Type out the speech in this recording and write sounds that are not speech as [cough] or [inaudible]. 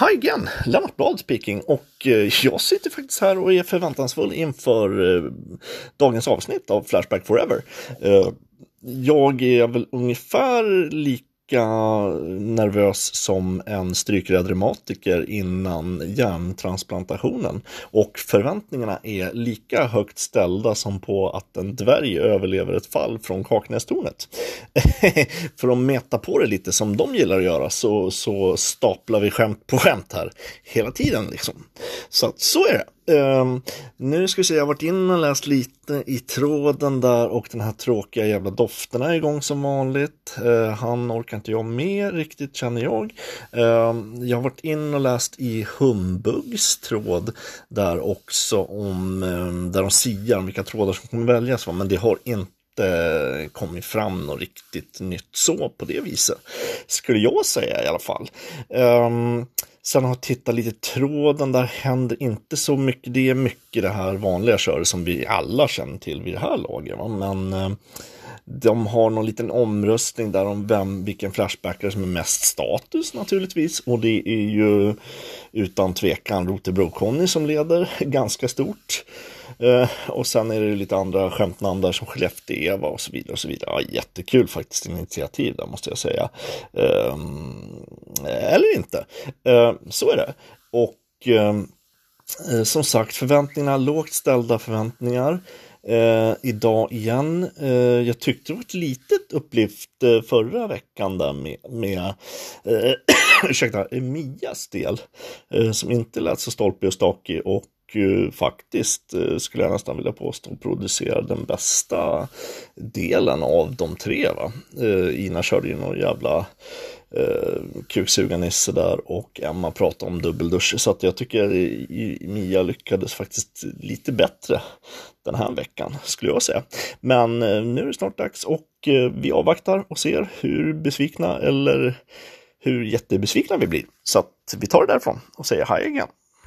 Hi again, Lennart Blad speaking och eh, jag sitter faktiskt här och är förväntansfull inför eh, dagens avsnitt av Flashback Forever. Eh, jag är väl ungefär lika lika nervös som en strykrädd reumatiker innan hjärntransplantationen. Och förväntningarna är lika högt ställda som på att en dvärg överlever ett fall från Kaknästornet. [laughs] För att mäta på det lite som de gillar att göra så, så staplar vi skämt på skämt här hela tiden. Liksom. Så att, så är det. Um, nu ska vi se, jag har varit inne och läst lite i tråden där och den här tråkiga jävla doften är igång som vanligt. Uh, han orkar inte jag med riktigt känner jag. Uh, jag har varit inne och läst i Humbugs tråd där också om um, där de siar om vilka trådar som kommer väljas. Men det har inte kommit fram något riktigt nytt så på det viset. Skulle jag säga i alla fall. Um, Sen har jag tittat lite tråden, där händer inte så mycket. Det är mycket det här vanliga köret som vi alla känner till vid det här laget. Va? Men eh, de har någon liten omröstning där om vem, vilken flashbackare som är mest status naturligtvis. Och det är ju utan tvekan Rotebro-Conny som leder ganska stort. Eh, och sen är det lite andra skämtnamn där som Skellefteå-Eva och så vidare. och så vidare. Ja, jättekul faktiskt initiativ där måste jag säga. Eh, eller inte. Eh, så är det. Och som sagt, förväntningarna, lågt ställda förväntningar. Eh, idag igen. Eh, jag tyckte det var ett litet upplyft eh, förra veckan där med, med eh, [coughs] ursäkta, Mias del, eh, som inte lät så stolpig och stakig och eh, faktiskt eh, skulle jag nästan vilja påstå producerar den bästa delen av de tre. Va? Ina körde ju någon jävla eh, kuksugarnisse där och Emma pratade om dubbeldusch. Så att jag tycker Mia lyckades faktiskt lite bättre den här veckan skulle jag säga. Men nu är det snart dags och vi avvaktar och ser hur besvikna eller hur jättebesvikna vi blir. Så att vi tar det därifrån och säger hej igen.